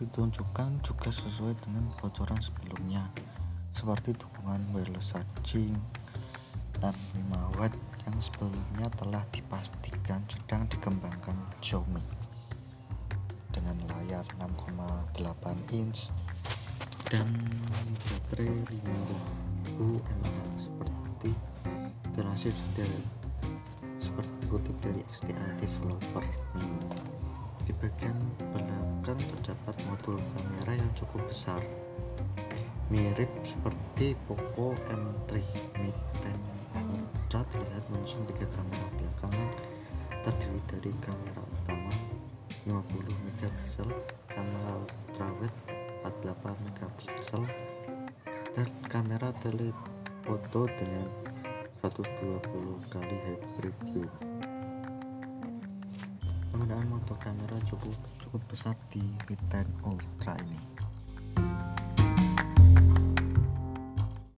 ditunjukkan juga sesuai dengan bocoran sebelumnya seperti dukungan wireless charging dan 5 watt yang sebelumnya telah dipastikan sedang dikembangkan Xiaomi. Dengan layar 6,8 inch dan baterai 5000 mAh seperti dilansir dari seperti kutip dari XTI Developer di bagian terdapat modul kamera yang cukup besar mirip seperti Poco M3 Mate 10 Ultra. Terlihat mengusung tiga kamera belakangan terdiri dari kamera utama 50 megapiksel, kamera ultrawide 48 megapiksel, dan kamera telefoto dengan 120 kali hybrid Penggunaan motor kamera cukup cukup besar di 10 Ultra ini.